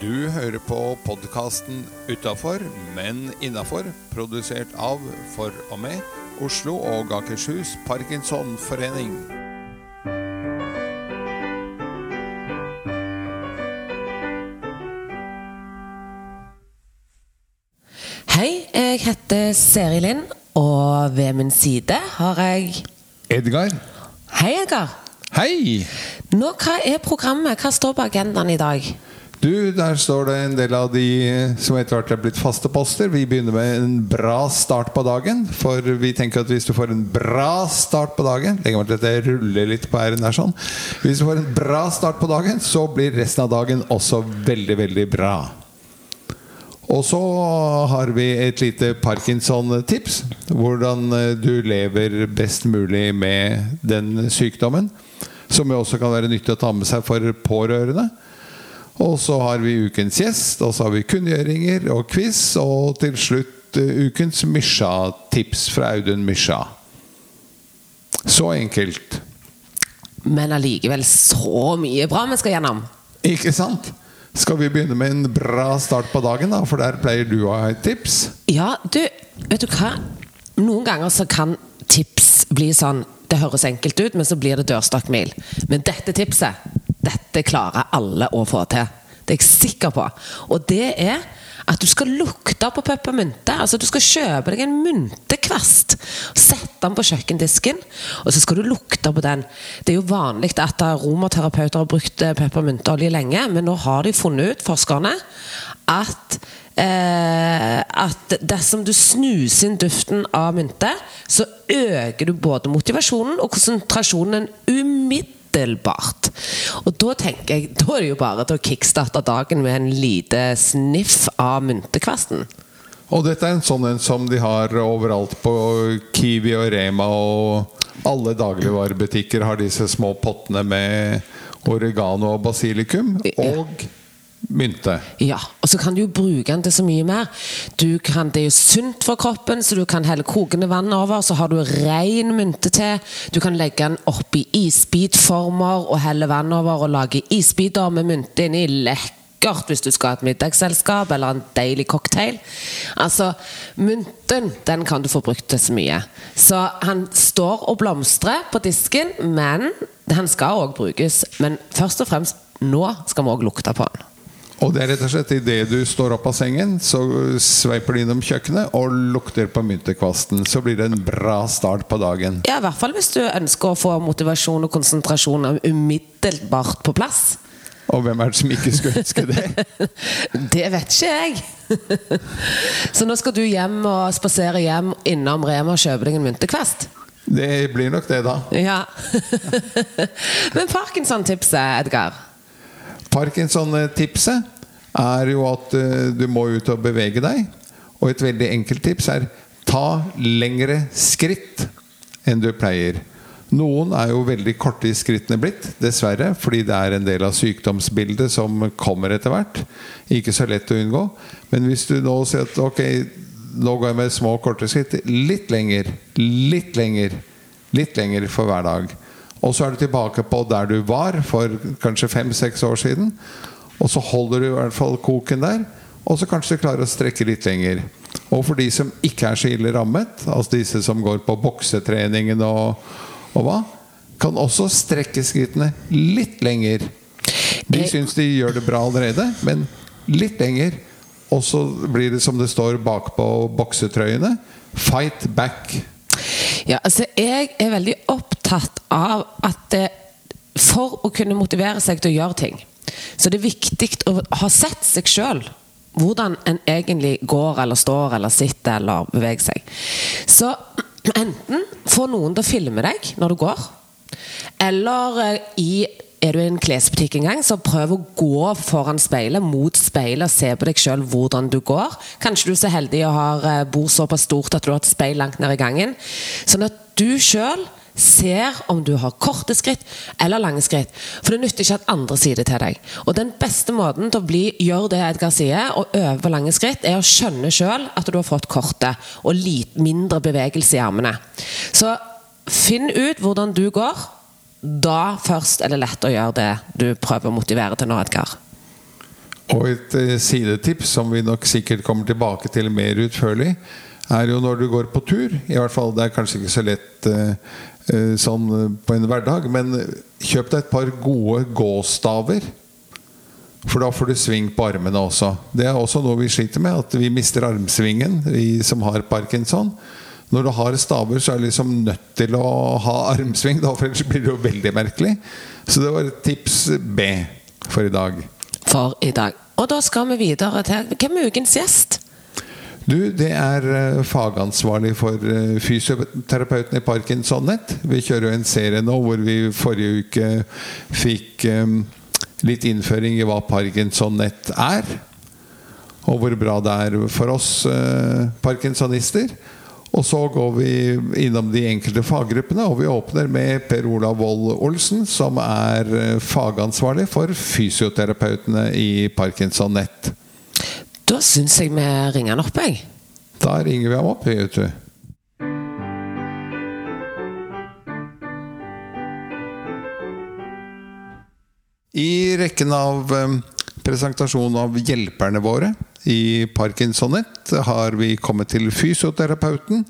Du hører på podkasten 'Utafor, men innafor', produsert av, for og med, Oslo og Akershus Parkinsonforening. Hei, jeg heter Seri Lind, og ved min side har jeg Edgar. Hei, Edgar. Hei! Nå, Hva er programmet? Hva står på agendaen i dag? Du, Der står det en del av de som etter hvert er blitt faste poster. Vi begynner med en bra start på dagen. For vi tenker at hvis du får en bra start på dagen Legg meg til at jeg ruller litt på r-en der sånn. Hvis du får en bra start på dagen, så blir resten av dagen også veldig, veldig bra. Og så har vi et lite Parkinson-tips. Hvordan eh, du lever best mulig med den sykdommen. Som jo også kan være nyttig å ta med seg for pårørende. Og så har vi ukens gjest, og så har vi kunngjøringer og quiz. Og til slutt eh, ukens Mysja-tips fra Audun Mysja. Så enkelt. Men allikevel så mye bra vi skal gjennom. Ikke sant? Skal vi begynne med en bra start på dagen, da? For der pleier du å ha et tips. Ja, du, vet du hva? Noen ganger så kan tips bli sånn Det høres enkelt ut, men så blir det dørstokkmil. Men dette tipset, dette klarer alle å få til. Det er jeg sikker på. Og det er at du skal lukte på peppermynte. Altså Du skal kjøpe deg en myntekvast. Sette den på kjøkkendisken, og så skal du lukte på den. Det er jo vanlig at romaterapeuter har brukt eh, peppermynteolje lenge, men nå har de funnet ut, forskerne, at eh, at dersom du snuser inn duften av mynte, så øker du både motivasjonen og konsentrasjonen umiddelbart. Og da tenker jeg, da er det jo bare til å kickstarte dagen med en lite sniff av myntekvasten. Og dette er en sånn en som de har overalt på Kiwi og Rema og alle dagligvarebutikker har disse små pottene med oregano og basilikum. Og mynte. Ja, og så kan du bruke den til så mye mer. Kan, det er jo sunt for kroppen, så du kan helle kokende vann over. Så har du ren mynte til. Du kan legge den oppi isbitformer og helle vann over og lage isbiter med mynte inni. Lekkert hvis du skal ha et middagsselskap eller en deilig cocktail. Altså, mynten den kan du få brukt til så mye. Så han står og blomstrer på disken, men han skal òg brukes. Men først og fremst, nå skal vi òg lukte på den. Og det er rett og slett idet du står opp av sengen, så sveiper du innom kjøkkenet og lukter på myntekvasten. Så blir det en bra start på dagen. Ja, i hvert fall hvis du ønsker å få motivasjon og konsentrasjon umiddelbart på plass. Og hvem er det som ikke skulle ønske det? Det vet ikke jeg. Så nå skal du hjem og spasere hjem innom Rema og kjøpe deg en myntekvast? Det blir nok det, da. Ja. Men Parkinson-tipset, Edgar? Parkinson-tipset er jo at eh, du må ut og bevege deg. Og et veldig enkelt tips er ta lengre skritt enn du pleier. Noen er jo veldig korte i skrittene blitt, dessverre, fordi det er en del av sykdomsbildet som kommer etter hvert. Ikke så lett å unngå. Men hvis du nå sier at ok, nå går jeg med små, korte skritt, litt lenger, litt lenger, litt lenger for hver dag. Og så er du tilbake på der du var for kanskje fem-seks år siden. Og så holder du i hvert fall koken der. Og så kanskje du klarer å strekke litt lenger. Og for de som ikke er så ille rammet, altså disse som går på boksetreningen og, og hva, kan også strekke skrittene litt lenger. De syns de gjør det bra allerede, men litt lenger. Og så blir det som det står bakpå boksetrøyene Fight back. Ja, altså Jeg er veldig opptatt av at det, for å kunne motivere seg til å gjøre ting, så det er viktig å ha sett seg sjøl. Hvordan en egentlig går eller står eller sitter eller beveger seg. Så enten få noen til å filme deg når du går, eller eh, i er du i en klesbutikk en gang, så prøv å gå foran speilet, mot speilet, og se på deg sjøl hvordan du går. Kanskje du er så heldig og har eh, bor såpass stort at du har et speil langt ned i gangen. Sånn at du sjøl ser om du har korte skritt eller lange skritt. For det nytter ikke at andre sier det til deg. Og den beste måten til å bli, gjøre det Edgar sier, og øve på lange skritt, er å skjønne sjøl at du har fått korte og litt mindre bevegelse i armene. Så finn ut hvordan du går. Da først er det lett å gjøre det du prøver å motivere til nå, Edgar. Og et eh, sidetips som vi nok sikkert kommer tilbake til mer utførlig, er jo når du går på tur. I hvert fall, Det er kanskje ikke så lett eh, sånn eh, på en hverdag, men kjøp deg et par gode gåstaver. For da får du sving på armene også. Det er også noe vi sliter med, at vi mister armsvingen, vi som har parkinson. Når du har staver, så er du liksom nødt til å ha armsving, da, for ellers blir det jo veldig merkelig. Så det var tips B for i dag. For i dag. Og da skal vi videre til Hvem er ukens gjest? Du, det er uh, fagansvarlig for uh, fysioterapeuten i Parkinsonnett. Vi kjører jo en serie nå hvor vi forrige uke fikk um, litt innføring i hva Parkinsonnett er. Og hvor bra det er for oss parkinsonister. Og så går vi innom de enkelte faggruppene, og vi åpner med Per Olav Wold Olsen, som er eh, fagansvarlig for fysioterapeutene i Parkinson Nett. Da syns jeg vi ringer han opp, jeg. Da ringer vi ham opp, vet du. I rekken av presentasjonen presentasjon av hjelperne våre i Parkinsonett har vi kommet til fysioterapeuten.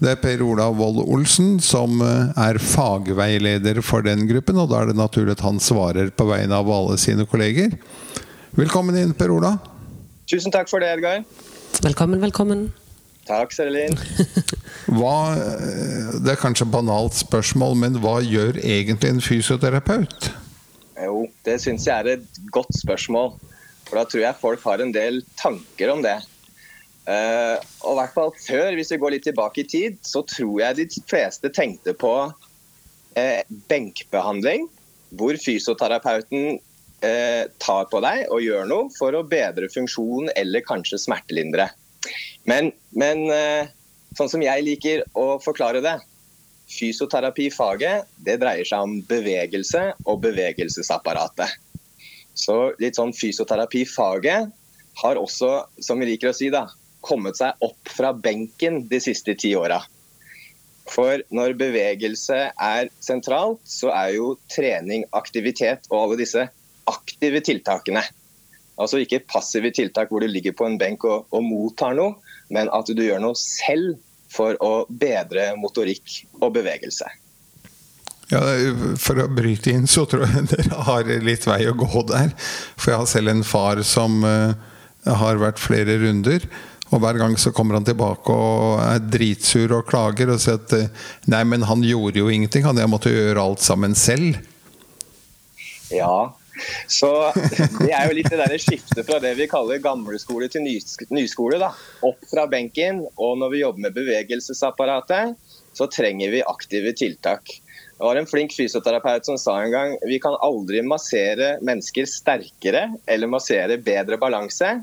Det er Per Olav Wold Olsen som eh, er fagveileder for den gruppen. Og da er det naturlig at han svarer på vegne av alle sine kolleger. Velkommen inn, Per Ola. Tusen takk for det, Edgar. Velkommen, velkommen. Takk, Serelin. hva, det er kanskje et banalt spørsmål, men hva gjør egentlig en fysioterapeut? Jo, det syns jeg er et godt spørsmål. For da tror jeg folk har en del tanker om det. Uh, og i hvert fall før, hvis vi går litt tilbake i tid, så tror jeg de fleste tenkte på uh, benkbehandling, hvor fysioterapeuten uh, tar på deg og gjør noe for å bedre funksjonen eller kanskje smertelindre. Men, men sånn som jeg liker å forklare det, fysioterapifaget det dreier seg om bevegelse og bevegelsesapparatet. Så litt sånn fysioterapifaget har også, som vi liker å si, da, kommet seg opp fra benken de siste ti åra. For når bevegelse er sentralt, så er jo trening, aktivitet og alle disse aktive tiltakene. Altså ikke passive tiltak hvor du ligger på en benk og, og mottar noe, men at du gjør noe selv for å bedre motorikk og bevegelse. Ja, For å bryte inn, så tror jeg dere har litt vei å gå der. For jeg har selv en far som uh, har vært flere runder. Og hver gang så kommer han tilbake og er dritsur og klager og sier at uh, Nei, men han gjorde jo ingenting, han. Jeg måtte gjøre alt sammen selv. Ja. Så det er jo litt det skiftet fra det vi kaller gamleskole til nyskole. da. Opp fra benken. Og når vi jobber med bevegelsesapparatet, så trenger vi aktive tiltak. Det var en flink fysioterapeut som sa en gang vi kan aldri massere mennesker sterkere eller massere bedre balanse.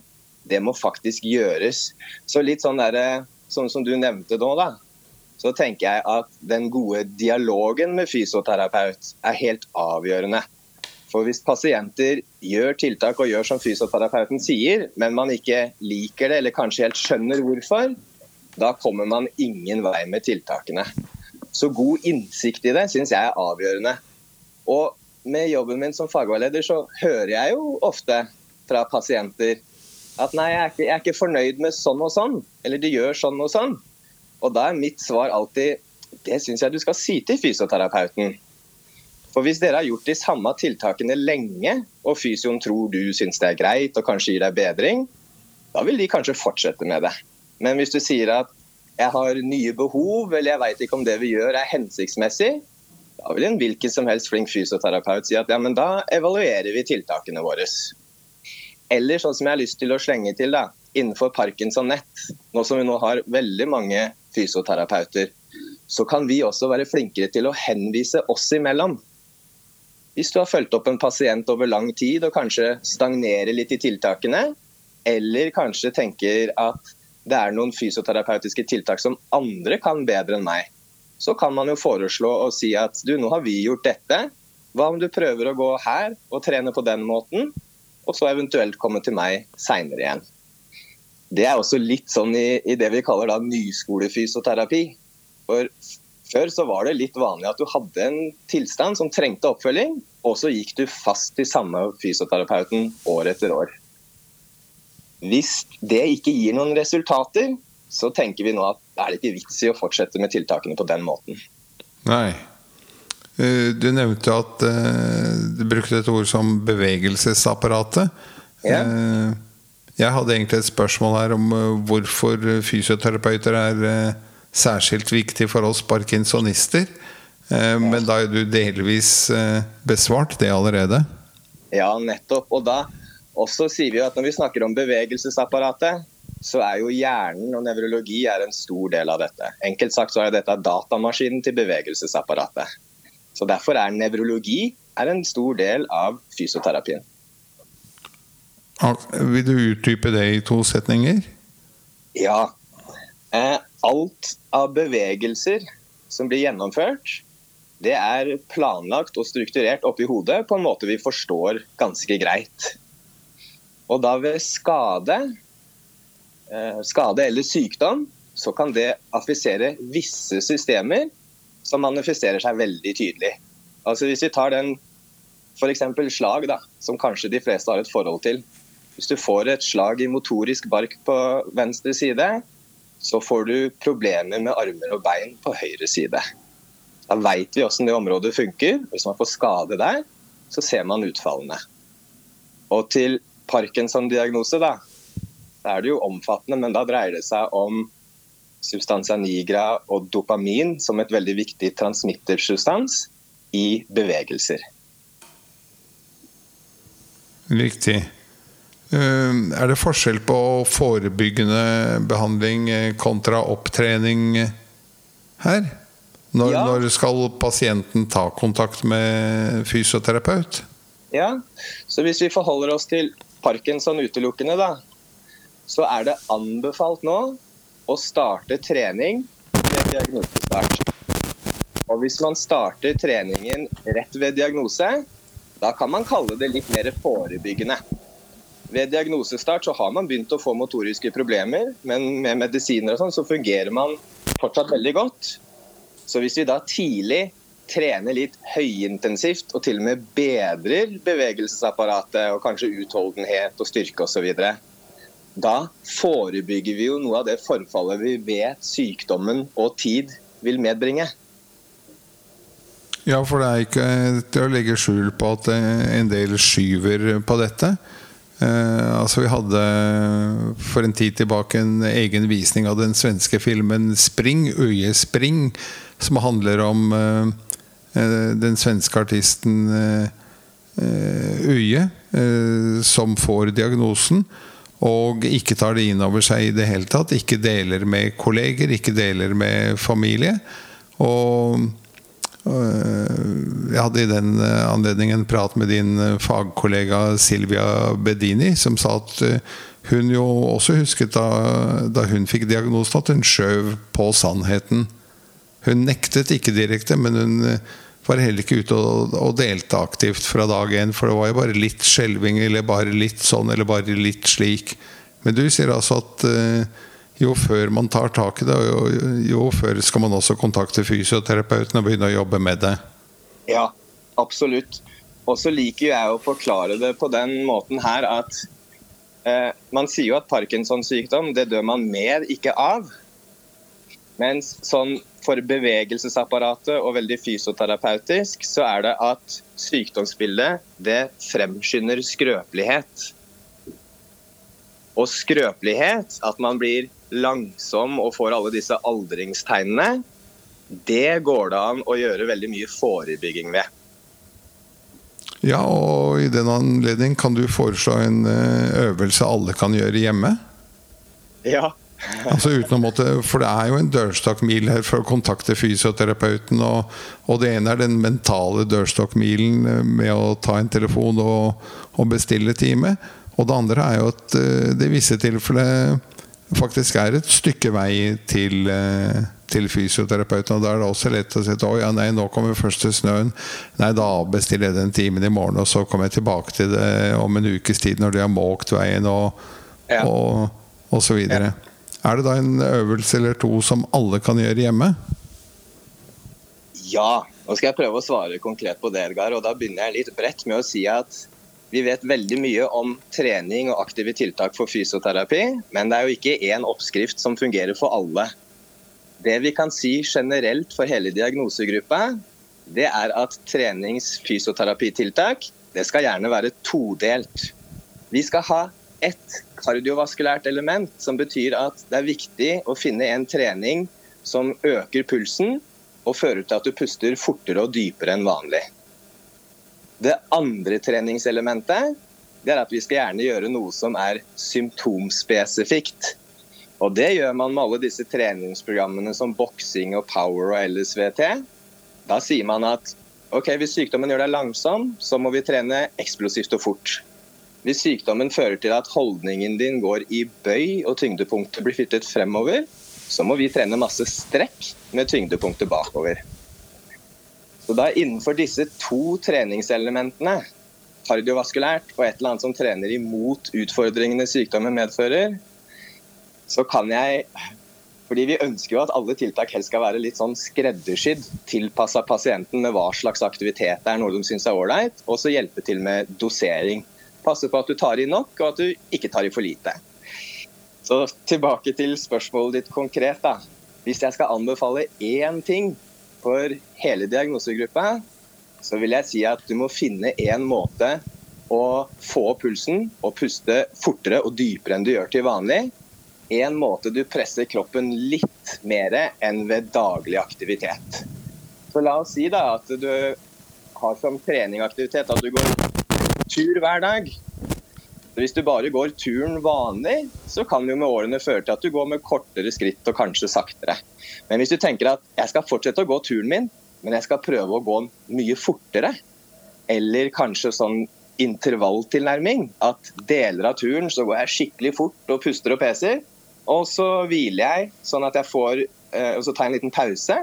Det må faktisk gjøres. Så litt sånn der, sånn som du nevnte nå, da. Så tenker jeg at den gode dialogen med fysioterapeut er helt avgjørende. For hvis pasienter gjør tiltak og gjør som fysioterapeuten sier, men man ikke liker det eller kanskje helt skjønner hvorfor, da kommer man ingen vei med tiltakene. Så god innsikt i det syns jeg er avgjørende. Og med jobben min som fagveileder så hører jeg jo ofte fra pasienter at nei, jeg er, ikke, jeg er ikke fornøyd med sånn og sånn, eller de gjør sånn og sånn. Og da er mitt svar alltid det syns jeg du skal si til fysioterapeuten. For hvis dere har gjort de samme tiltakene lenge, og fysioen tror du syns det er greit og kanskje gir deg bedring, da vil de kanskje fortsette med det. Men hvis du sier at jeg har nye behov, eller jeg veit ikke om det vi gjør er hensiktsmessig, da vil en hvilken som helst flink fysioterapeut si at ja, men da evaluerer vi tiltakene våre. Eller sånn som jeg har lyst til å slenge til, da, innenfor Parkinson Nett, nå som vi nå har veldig mange fysioterapeuter, så kan vi også være flinkere til å henvise oss imellom. Hvis du har fulgt opp en pasient over lang tid og kanskje stagnerer litt i tiltakene, eller kanskje tenker at det er noen fysioterapeutiske tiltak som andre kan bedre enn meg, så kan man jo foreslå å si at du, nå har vi gjort dette. Hva om du prøver å gå her og trene på den måten, og så eventuelt komme til meg seinere igjen. Det er også litt sånn i, i det vi kaller da nyskolefysioterapi. For før så var det litt vanlig at du hadde en tilstand som trengte oppfølging, og så gikk du fast til samme fysioterapeuten år etter år. Hvis det ikke gir noen resultater, så tenker vi nå at det er ikke vits i å fortsette med tiltakene på den måten. Nei. Eh, du nevnte at uh, du brukte et ord som bevegelsesapparatet. Ja. Uh, jeg hadde egentlig et spørsmål her om hvorfor fysioterapeuter er særskilt viktig for oss parkinsonister. Men da er du delvis besvart det allerede? Ja, nettopp. Og da også sier vi at når vi snakker om bevegelsesapparatet, så er jo hjernen og nevrologi er en stor del av dette. Enkelt sagt så er dette datamaskinen til bevegelsesapparatet. Så Derfor er nevrologi er en stor del av fysioterapien. Vil du utdype det i to setninger? Ja. Eh, alt av bevegelser som blir gjennomført, det er planlagt og strukturert oppi hodet på en måte vi forstår ganske greit. Og da ved skade, eh, skade eller sykdom, så kan det affisere visse systemer som manifesterer seg veldig tydelig. Altså Hvis vi tar den f.eks. slag, da, som kanskje de fleste har et forhold til. Hvis du får et slag i motorisk bark på venstre side, så får du problemer med armer og bein på høyre side. Da veit vi hvordan det området funker. Hvis man får skade der, så ser man utfallene. Og til Parkinson-diagnose, da, da er det jo omfattende, men da dreier det seg om substansia nigra og dopamin som et veldig viktig transmittersubstans i bevegelser. Riktig. Eh, er det forskjell på forebyggende behandling kontra opptrening her? Når, ja. når skal pasienten ta kontakt med fysioterapeut? Ja, så Hvis vi forholder oss til parkinson utelukkende, da, så er det anbefalt nå å starte trening ved diagnosestart. Og hvis man starter treningen rett ved diagnose, da kan man kalle det litt mer forebyggende. Ved diagnosestart så har man begynt å få motoriske problemer, men med medisiner og sånn så fungerer man fortsatt veldig godt. Så hvis vi da tidlig trener litt høyintensivt og til og med bedrer bevegelsesapparatet og kanskje utholdenhet og styrke osv., da forebygger vi jo noe av det forfallet vi vet sykdommen og tid vil medbringe. Ja, for det er ikke til å legge skjul på at en del skyver på dette. Eh, altså Vi hadde for en tid tilbake en egen visning av den svenske filmen 'Spring', Øye Spring, som handler om eh, eh den svenske artisten eh, Øye, eh, som får diagnosen og ikke tar det inn over seg i det hele tatt. Ikke deler med kolleger, ikke deler med familie. Og jeg hadde i den anledningen en prat med din øh, fagkollega Silvia Bedini, som sa at hun jo også husket da, da hun fikk diagnosen, at hun skjøv på sannheten. Hun nektet ikke direkte, men hun var heller ikke ute og, og delte aktivt fra dag én. For det var jo bare litt skjelving, eller bare litt sånn, eller bare litt slik. Men du sier altså at uh, jo før man tar tak i det, jo, jo, før skal man også kontakte fysioterapeuten og begynne å jobbe med det. Ja, absolutt. Og så liker jeg å forklare det på den måten her at eh, man sier jo at Parkinsons sykdom, det dør man med, ikke av. Mens sånn for bevegelsesapparatet og veldig fysioterapeutisk, så er det at sykdomsbildet det fremskynder skrøpelighet. Og skrøpelighet, at man blir langsom og får alle disse aldringstegnene, det går det an å gjøre veldig mye forebygging ved. Ja, og i den anledning kan du foreslå en eh, øvelse alle kan gjøre hjemme? Ja, Altså uten å måtte, For det er jo en dørstokkmil her for å kontakte fysioterapeuten. Og, og, det ene er den mentale dørstokkmilen eh, med å ta en telefon og, og, bestille time. Og det andre er jo at eh, det i visse tilfeller faktisk er et stykke vei til, eh, til fysioterapeuten. Og da er det også lett å si at ja, nei, nå kommer til snøen. Nei, da bestiller jeg den timen i morgen, og så kommer jeg tilbake til det om en ukes tid når de har måkt veien og, ja. og, og så videre. Ja. Er det da en øvelse eller to som alle kan gjøre hjemme? Ja. Nå skal jeg prøve å svare konkret på det, Edgar. Og da begynner jeg litt bredt med å si at Vi vet veldig mye om trening og aktive tiltak for fysioterapi, men det er jo ikke én oppskrift som fungerer for alle. Det vi kan si generelt for hele diagnosegruppa, det er at treningsfysioterapitiltak det skal gjerne være todelt. Vi skal ha ett kardiovaskulært element, som betyr at det er viktig å finne en trening som øker pulsen og fører til at du puster fortere og dypere enn vanlig. Det andre treningselementet det er at vi skal gjerne gjøre noe som er symptomspesifikt. Og Det gjør man med alle disse treningsprogrammene som boksing og power og LSVT. Da sier man at ok, hvis sykdommen gjør deg langsom, så må vi trene eksplosivt og fort. Hvis sykdommen fører til at holdningen din går i bøy og tyngdepunktet blir flyttet fremover, så må vi trene masse strekk med tyngdepunktet bakover. Så da Innenfor disse to treningselementene, kardiovaskulært og et eller annet som trener imot utfordringene sykdommen medfører, så kan jeg fordi Vi ønsker jo at alle tiltak helst skal være litt sånn skreddersydd, tilpassa pasienten med hva slags aktivitet det er noe de syns er ålreit, og så hjelpe til med dosering. Passe på at du tar i nok, og at du ikke tar i for lite. Så tilbake til spørsmålet ditt konkret. da. Hvis jeg skal anbefale én ting for hele diagnosegruppa, så vil jeg si at du må finne én måte å få opp pulsen og puste fortere og dypere enn du gjør til vanlig en måte du presser kroppen litt mer enn ved daglig aktivitet. Så la oss si da at du har som treningaktivitet at du går tur hver dag. Hvis du bare går turen vanlig, så kan det jo med årene føre til at du går med kortere skritt og kanskje saktere. Men hvis du tenker at jeg skal fortsette å gå turen min, men jeg skal prøve å gå mye fortere, eller kanskje sånn intervalltilnærming, at deler av turen så går jeg skikkelig fort og puster og peser, og så hviler jeg, sånn at jeg får, eh, og så tar jeg en liten pause.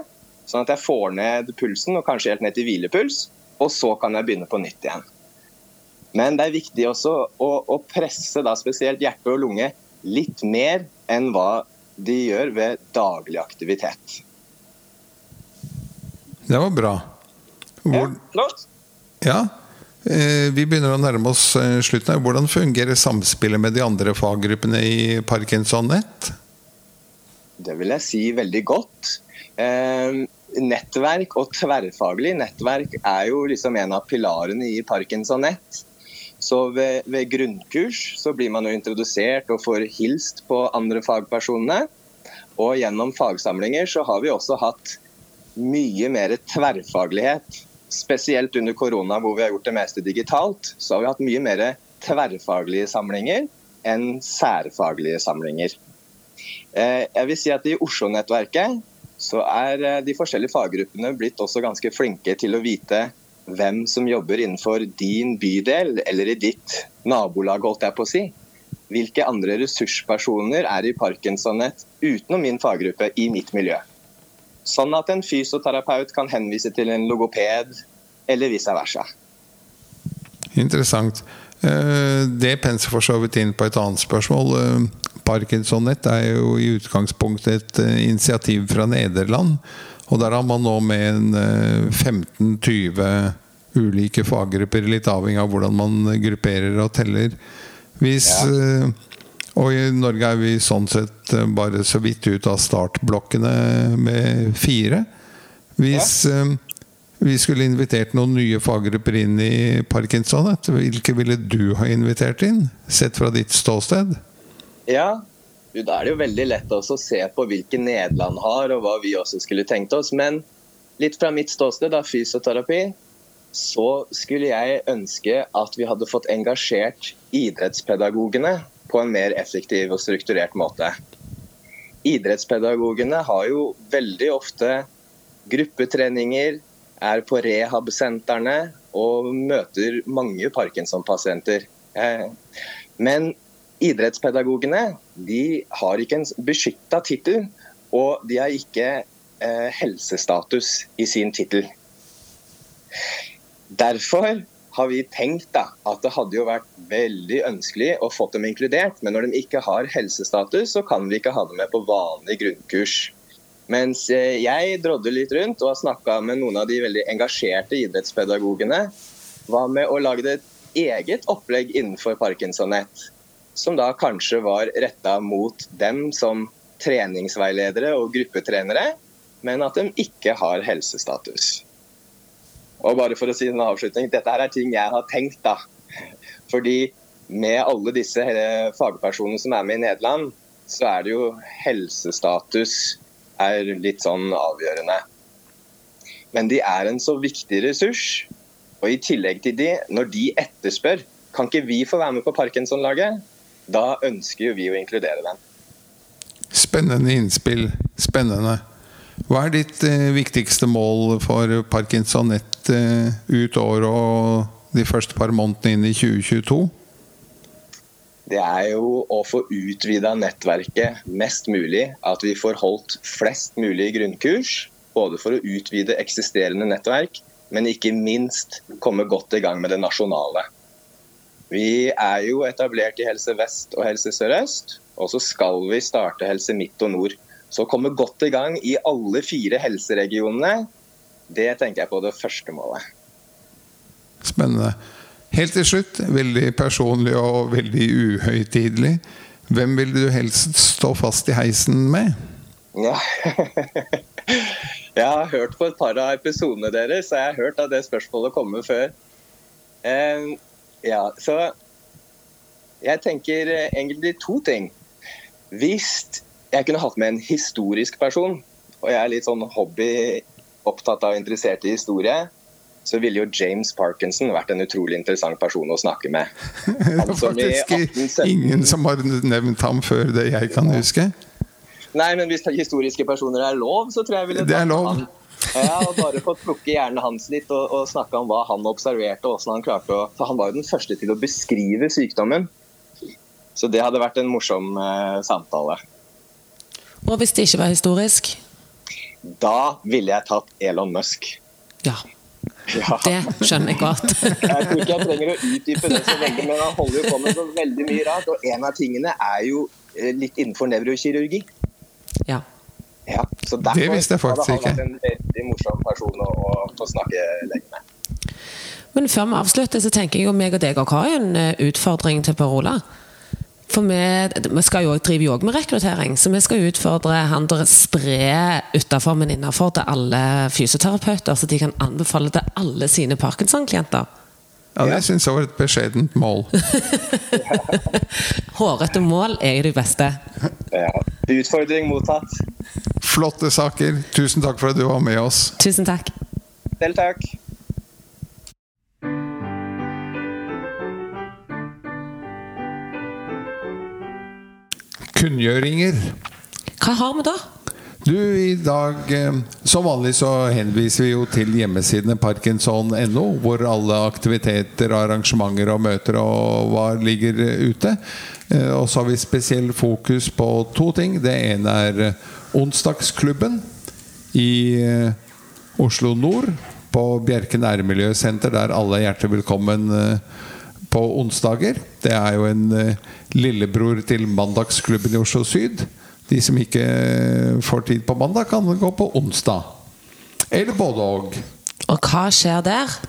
Sånn at jeg får ned pulsen, og kanskje helt ned til hvilepuls. Og så kan jeg begynne på nytt igjen. Men det er viktig også å, å presse da spesielt hjerte og lunge litt mer enn hva de gjør ved daglig aktivitet. Det var bra. Hvor... Ja. Ja, Eh, vi begynner å nærme oss eh, slutten. Hvordan fungerer samspillet med de andre faggruppene i Parkinson-nett? Det vil jeg si veldig godt. Eh, nettverk og tverrfaglig nettverk er jo liksom en av pilarene i Parkinson-nett. Så ved, ved, grunnkurs så blir man jo introdusert og får hilst på andre fagpersonene. Og gjennom fagsamlinger så har vi også hatt mye mer tverrfaglighet spesielt under korona hvor vi har gjort det meste digitalt, så har vi hatt mye mer tverrfaglige samlinger enn særfaglige samlinger. Eh, jeg vil si at I Oslo-nettverket så er eh, de forskjellige faggruppene blitt også ganske flinke til å vite hvem som jobber innenfor din bydel eller i ditt nabolag, holdt jeg på å si. Hvilke andre ressurspersoner er i Parkinsonnett utenom min faggruppe i mitt miljø. Sånn at en fysioterapeut kan henvise til en logoped, eller vice versa. Interessant. Eh, det penser for så vidt inn på et annet spørsmål. Eh, Parkinsonnett er jo i utgangspunktet et eh, initiativ fra Nederland. Og der har man nå med en 15-20 ulike faggrupper, litt avhengig av hvordan man grupperer og teller. Hvis ja. Og i Norge er vi sånn sett eh, bare så vidt ut av startblokkene med fire. Hvis ja. Eh, vi skulle invitert noen nye faggrupper inn i Parkinson, hvilke ville du ha invitert inn? Sett fra ditt ståsted? Ja, da er det jo veldig lett å se på hvilke Nederland har, og hva vi også skulle tenkt oss. Men litt fra mitt ståsted, da, fysioterapi, så skulle jeg ønske at vi hadde fått engasjert idrettspedagogene på en mer effektiv og strukturert måte. Idrettspedagogene har jo veldig ofte gruppetreninger, er på rehab-sentrene og møter mange Parkinson-pasienter. Eh, men idrettspedagogene de har ikke en beskytta tittel, og de har ikke eh, helsestatus i sin tittel. Derfor har vi tenkt da, at det hadde jo vært veldig ønskelig å få dem inkludert. Men når de ikke har helsestatus, så kan vi ikke ha dem med på vanlig grunnkurs. Mens eh, jeg drodde litt rundt og har snakka med noen av de veldig engasjerte idrettspedagogene. Hva med å lage et eget opplegg innenfor Parkinsonett, som da kanskje var retta mot dem som treningsveiledere og gruppetrenere, men at de ikke har helsestatus. Og bare for å si en avslutning, Dette her er ting jeg har tenkt. da. Fordi med alle disse fagpersonene som er med i Nederland, så er det jo helsestatus er litt sånn avgjørende. Men de er en så viktig ressurs. Og i tillegg til de, når de etterspør kan ikke vi få være med på Parkinson-laget, da ønsker jo vi å inkludere dem. Spennende innspill. Spennende. Hva er ditt eh, viktigste mål for Parkinsonett eh, ut året og de første par månedene inn i 2022? Det er jo å få utvida nettverket mest mulig. At vi får holdt flest mulig grunnkurs. Både for å utvide eksisterende nettverk, men ikke minst komme godt i gang med det nasjonale. Vi er jo etablert i Helse Vest og Helse Sør-Øst, og så skal vi starte Helse Midt og Nord. Så å komme godt i gang i alle fire helseregionene, det tenker jeg på det første målet. Spennende. Helt til slutt, veldig personlig og veldig uhøytidelig. Hvem vil du helst stå fast i heisen med? Ja. jeg har hørt på et par av episodene deres, så jeg har hørt at det spørsmålet kommer før. Uh, ja, så jeg tenker egentlig to ting. Hvis jeg kunne hatt med en historisk person, og jeg er litt sånn hobby opptatt av interessert i historie, så ville jo James Parkinson vært en utrolig interessant person å snakke med. Han som det er faktisk ingen som har nevnt ham før det jeg kan huske. Nei, men hvis historiske personer er lov, så tror jeg jeg ville Det er lov. Han. Ja, og bare fått plukke hjernen hans litt og, og snakke om hva han observerte. og hvordan Han klarte å, for han var jo den første til å beskrive sykdommen. Så det hadde vært en morsom eh, samtale. Og hvis det ikke var historisk? Da ville jeg tatt Elon Musk. Ja. ja. Det skjønner jeg godt. jeg tror ikke jeg trenger å utdype det så veldig, men han holder jo på med så veldig mye rart. Og en av tingene er jo eh, litt innenfor nevrokirurgi. Ja. ja så derfor det visste jeg faktisk ikke. hadde han vært en veldig morsom person å, å snakke lenge med. Men før vi avslutter, så tenker jeg jo meg og deg har jo en eh, utfordring til Per Ola. For vi, vi skal jo drive jo med rekruttering, så vi skal utfordre han til å spre utafor, men innafor til alle fysioterapeuter, så de kan anbefale til alle sine Parkinson-klienter. Ja, det syns jeg var et beskjedent mål. Hårete mål er jo det beste. Ja. Utfordring mottatt. Flotte saker. Tusen takk for at du var med oss. Tusen takk. Selv takk. Kunngjøringer. Hva har vi da? Du, i dag eh, Som vanlig så henviser vi jo til hjemmesidene parkinson.no, hvor alle aktiviteter, arrangementer og møter og hva ligger ute. Eh, og så har vi spesiell fokus på to ting. Det ene er eh, onsdagsklubben i Oslo nord. På Bjerke nærmiljøsenter, der alle er hjertelig velkommen på onsdager. Det er jo en lillebror til Mandagsklubben i Oslo Syd. De som ikke får tid på mandag, kan gå på onsdag. Eller både og. Og hva skjer der?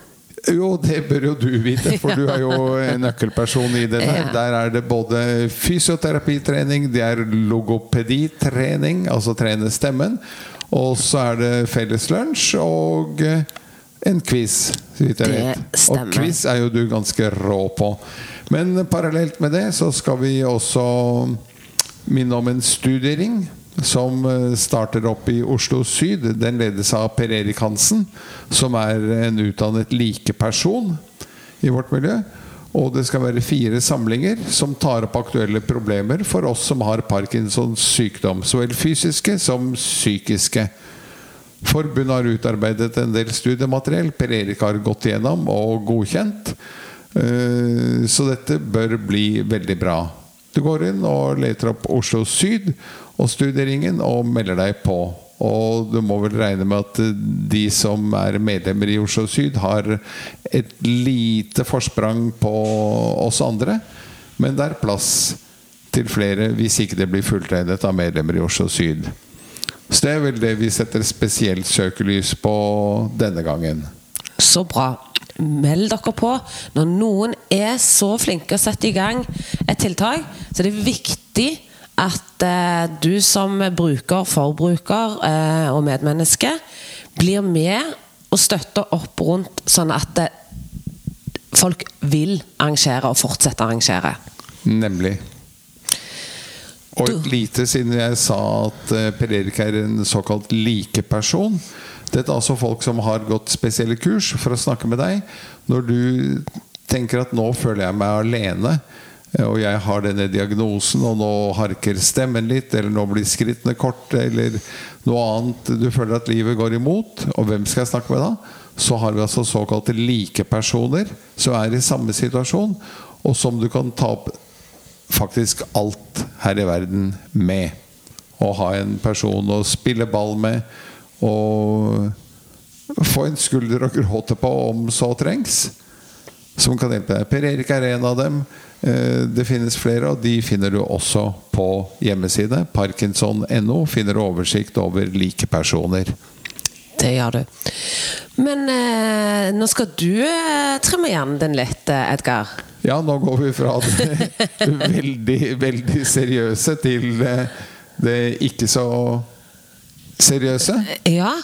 Jo, det bør jo du vite, for du er jo en nøkkelperson i det der. Der er det både fysioterapitrening, det er logopeditrening, altså trene stemmen. Og så er det felleslunsj og en quiz, så vidt jeg vet. Og quiz er jo du ganske rå på. Men parallelt med det så skal vi også minne om en studiering som eh, starter opp i Oslo syd. Den ledes av Per Erik Hansen, som er en utdannet likeperson i vårt miljø. Og det skal være fire samlinger som tar opp aktuelle problemer for oss som har Parkinsons sykdom. Så vel fysiske som psykiske. Forbundet har utarbeidet en del studiemateriell Per Erik har gått gjennom og godkjent. Eh, så dette bør bli veldig bra. Du går inn og leter opp Oslo Syd og Studieringen og melder deg på. Og du må vel regne med at de som er medlemmer i Oslo Syd, har et lite forsprang på oss andre. Men det er plass til flere hvis ikke det blir fulltegnet av medlemmer i Oslo Syd. Så det er vel det vi setter spesielt søkelys på denne gangen. Så bra meld dere på. Når noen er så flinke å sette i gang et tiltak, så det er viktig at eh, du som bruker, forbruker eh, og medmenneske blir med og støtter opp rundt, sånn at eh, folk vil arrangere og fortsette å arrangere. Nemlig. Og et lite siden jeg sa at eh, Per Erik er en såkalt likeperson. Dette er altså folk som har gått spesielle kurs for å snakke med deg. Når du tenker at 'nå føler jeg meg alene', eh, og jeg har denne diagnosen, og nå harker stemmen litt, eller nå blir skrittene korte, eller noe annet Du føler at livet går imot, og hvem skal jeg snakke med da? Så har vi altså såkalte likepersoner som er i samme situasjon, og som du kan ta opp faktisk alt her i verden med. Å ha en person å spille ball med og få en skulder å gråte på om så trengs. Som kan hjelpe deg. Per Erik er en av dem. Eh, det finnes flere, og de finner du også på hjemmeside. Parkinson.no finner du oversikt over like personer. Det gjør du. Men eh, nå skal du eh, trimme igjen den litt, eh, Edgar. Ja, nå går vi fra det veldig, veldig seriøse til eh, det ikke så seriøse. Ja,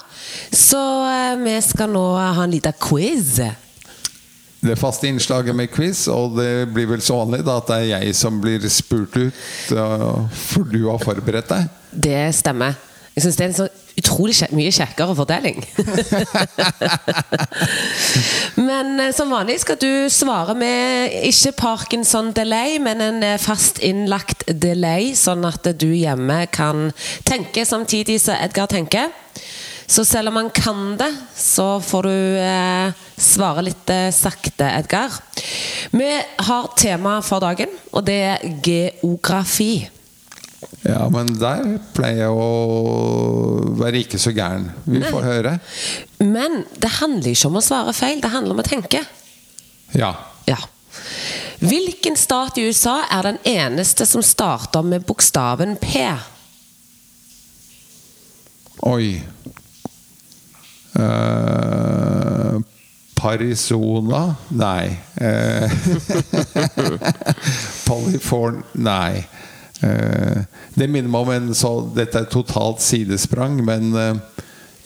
så eh, vi skal nå ha en liten quiz. Det faste innslaget med quiz, og det blir vel så vanlig da at det er jeg som blir spurt ut, uh, for du har forberedt deg. Det stemmer. Jeg syns det er en så utrolig mye kjekkere fordeling. men eh, som vanlig skal du svare med ikke Parkinson-delay, men en eh, fast innlagt delay, sånn at du hjemme kan tenke samtidig som Edgar tenker. Så selv om han kan det, så får du eh, svare litt eh, sakte, Edgar. Vi har tema for dagen, og det er geografi. Ja, men der pleier jeg å være ikke så gæren. Vi får høre. Men det handler ikke om å svare feil, det handler om å tenke. Ja. Ja. Hvilken stat i USA er den eneste som starter med bokstaven P? Oi. Uh, Parisona? Nei. Uh, Polyforn... Nei. Uh, det minner meg om en så Dette er totalt sidesprang, men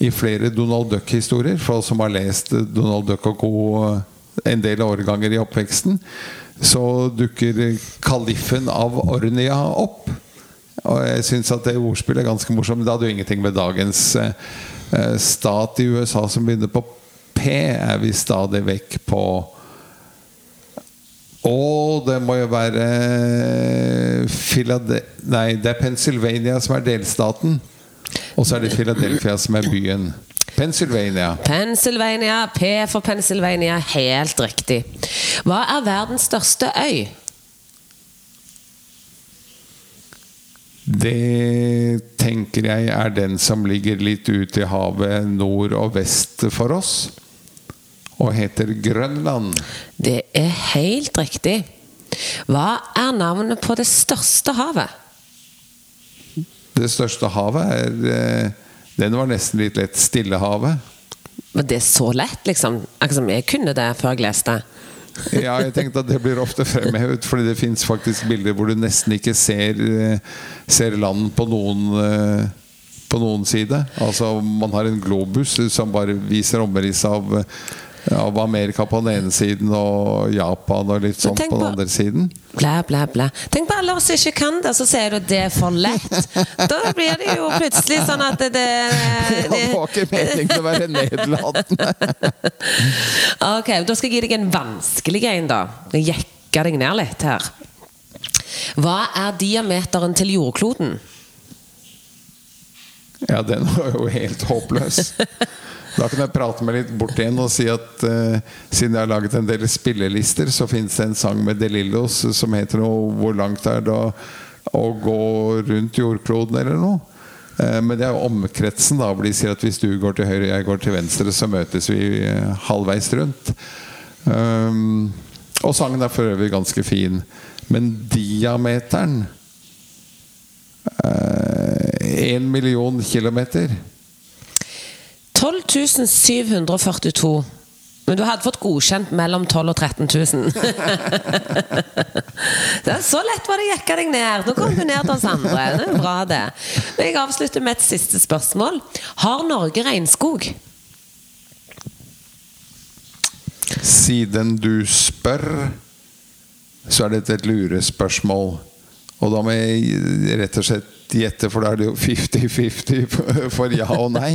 i flere Donald Duck-historier, for oss som har lest Donald Duck og co. en del årganger i oppveksten, så dukker kaliffen av Ornia opp. Og jeg syns at det ordspillet er ganske morsomt. Men det hadde jo ingenting med dagens eh, stat i USA som begynner på P, er vi stadig vekk på Å, det må jo være Philade Nei, det er Pennsylvania som er delstaten. Og så er det Philadelphia som er byen. Pennsylvania. Pennsylvania, P for Pennsylvania. Helt riktig. Hva er verdens største øy? Det tenker jeg er den som ligger litt ute i havet nord og vest for oss. Og heter Grønland. Det er helt riktig. Hva er navnet på det største havet? Det største havet er eh, Den var nesten litt lett. Stillehavet. Men det er så lett, liksom. Akkurat som jeg kunne det før jeg leste. Ja, jeg tenkte at det blir ofte fremhevet, fordi det fins faktisk bilder hvor du nesten ikke ser, eh, ser land på noen eh, på noen side. Altså Man har en globus som bare viser omrisset av, av Amerika på den ene siden og Japan og litt sånn på den andre siden. Blæ, blæ, blæ. Tenk på alle oss som ikke kan det, så sier du at det er for lett. Da blir det jo plutselig sånn at det, det, det var ikke meningen å være nedlatende. ok, da skal jeg gi deg en vanskelig en, da. Jeg jekker deg ned litt her. Hva er diameteren til jordkloden? Ja, den var jo helt håpløs. Da kan jeg prate meg litt bort igjen og si at uh, siden jeg har laget en del spillelister, så fins det en sang med De Lillos som heter noe 'Hvor langt er det å, å gå rundt jordkloden?' eller noe. Uh, men det er jo omkretsen, da. Hvor de sier at hvis du går til høyre og jeg går til venstre, så møtes vi uh, halvveis rundt. Um, og sangen er for øvrig ganske fin. Men diameteren Én million kilometer. 12 742. Men du hadde fått godkjent mellom 12 og 13 000. det er så lett var det å jekke deg ned. Nå kom du ned til oss andre. Det er bra, det. Men jeg avslutter med et siste spørsmål. Har Norge regnskog? Siden du spør, så er dette et lurespørsmål. Og da må jeg rett og slett gjette, for da er det jo 50-50 for ja og nei.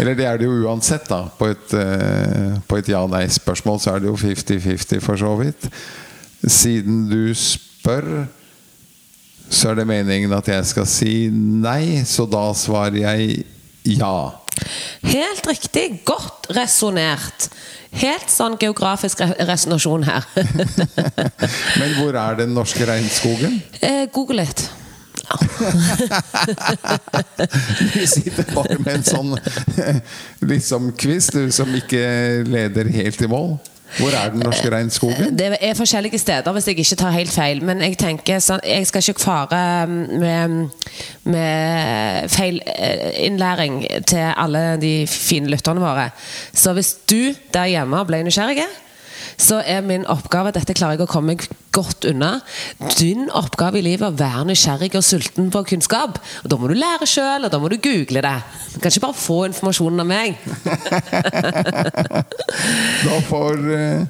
Eller det er det jo uansett, da. På et, på et ja-nei-spørsmål så er det jo 50-50 for så vidt. Siden du spør, så er det meningen at jeg skal si nei, så da svarer jeg ja. Helt riktig. Godt resonnert. Helt sånn geografisk resonasjon her. Men hvor er den norske regnskogen? Eh, Google litt. Du sitter bare med en sånn liksom kvist du som ikke leder helt i mål. Hvor er den norske regnskogen? Det er forskjellige steder, hvis jeg ikke tar helt feil. Men jeg tenker sånn, jeg skal ikke fare med, med feilinnlæring til alle de fine lytterne våre. Så hvis du der hjemme ble nysgjerrig så er min oppgave Dette klarer jeg å komme godt unna. Din oppgave i livet er å være nysgjerrig og sulten på kunnskap. Og Da må du lære sjøl, og da må du google det. Du kan ikke bare få informasjonen av meg. da, får, eh,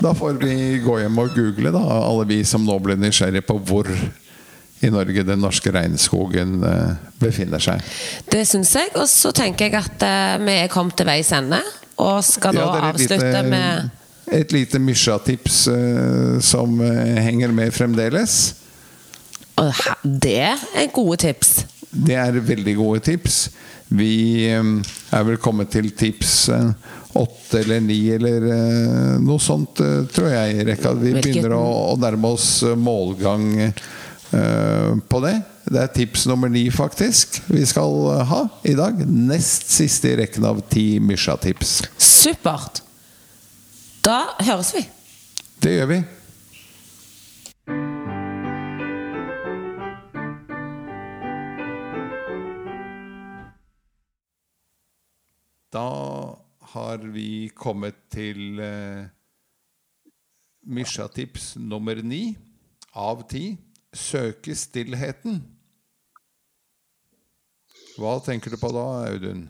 da får vi gå hjem og google, da, alle vi som nå ble nysgjerrige på hvor i Norge den norske regnskogen eh, befinner seg. Det syns jeg. Og så tenker jeg at eh, vi er kommet til veis ende. Og skal da ja, avslutte lite, med et lite Mysja-tips uh, som uh, henger med fremdeles. Det er gode tips. Det er veldig gode tips. Vi um, er vel kommet til tips åtte eller ni eller noe sånt, tror jeg, Rekka. Vi begynner å, nærme oss målgang på det. Det er tips nummer ni, faktisk, vi skal ha i dag. Nest siste i rekken av ti Mysja-tips. Supert! Da høres vi. Det gjør vi. Da har vi kommet til eh, Mysja-tips nummer ni av ti. Søke stillheten. Hva tenker du på da, Audun?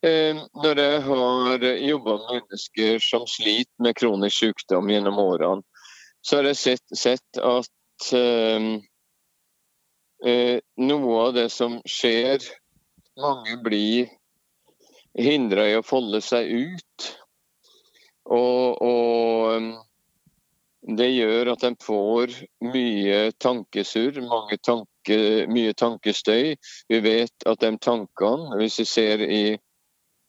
Eh, når jeg har jobba med mennesker som sliter med kronisk sykdom gjennom årene, så har jeg sett, sett at eh, eh, noe av det som skjer Mange blir hindra i å folde seg ut. Og, og det gjør at en får mye tankesurr, tanke, mye tankestøy. Vi vet at de tankene, hvis vi ser i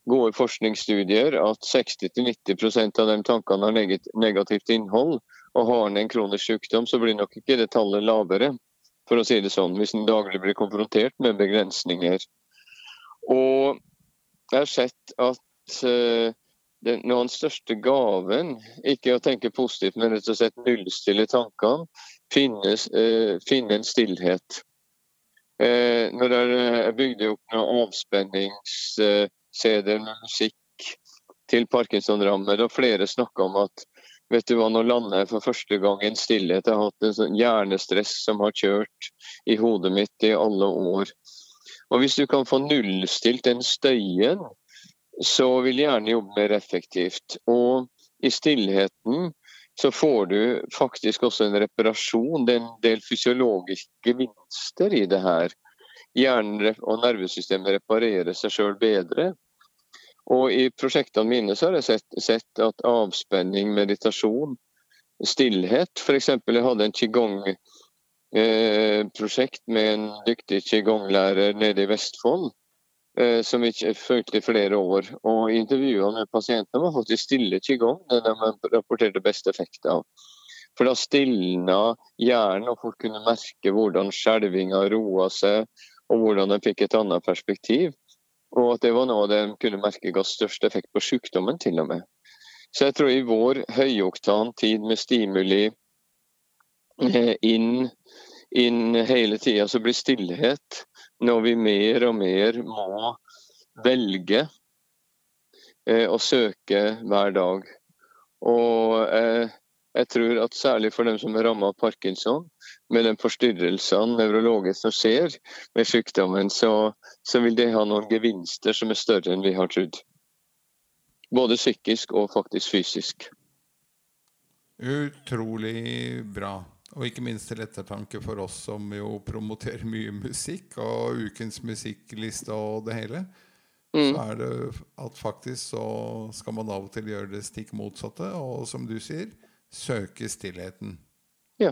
gode forskningsstudier at 60-90% av de tankene har negativt innhold. Og har en en kronisk sykdom, så blir nok ikke det tallet lavere, for å si det sånn, hvis en daglig blir konfrontert med begrensninger. Og jeg har sett at uh, den, den største gaven, ikke å tenke positivt, men rett og slett nullstille tankene, finnes, uh, finne en stillhet. Uh, når jeg bygde bygd opp noen avspennings CD med musikk til parkinson-rammer. Og flere snakker om at vet du hva, nå lander jeg for første gang i en stillhet. Jeg har hatt en sånn hjernestress som har kjørt i hodet mitt i alle år. Og Hvis du kan få nullstilt den støyen, så vil gjerne jobbe mer effektivt. Og i stillheten så får du faktisk også en reparasjon. Det er en del fysiologiske gevinster i det her. Hjernen og nervesystemet reparerer seg sjøl bedre. Og I prosjektene mine så har jeg sett, sett at avspenning, meditasjon, stillhet F.eks. jeg hadde en qigong-prosjekt eh, med en dyktig qigong-lærer nede i Vestfold. Eh, som vi fulgte i flere år. Og Intervjuene med pasientene var faktisk stille qigong. Det de rapporterte best effekt av. For da stilna hjernen, og folk kunne merke hvordan skjelvinga roa seg, og hvordan de fikk et annet perspektiv. Og at det var noe de kunne merke ga størst effekt på sykdommen, til og med. Så jeg tror i vår høyoktan tid med stimuli eh, inn, inn hele tida, så blir stillhet når vi mer og mer må velge eh, å søke hver dag. Og eh, jeg tror at særlig for dem som er rammet av parkinson, med den forstyrrelsene nevrologisk som skjer med sykdommen, så, så, vil det ha noen gevinster som er større enn vi har trodd. Både psykisk og faktisk fysisk. Utrolig bra. Og ikke minst til ettertanke for oss som jo promoterer mye musikk, og ukens musikkliste og det hele. Mm. Så er det at faktisk så skal man av og til gjøre det stikk motsatte, og som du sier, søke stillheten. Ja.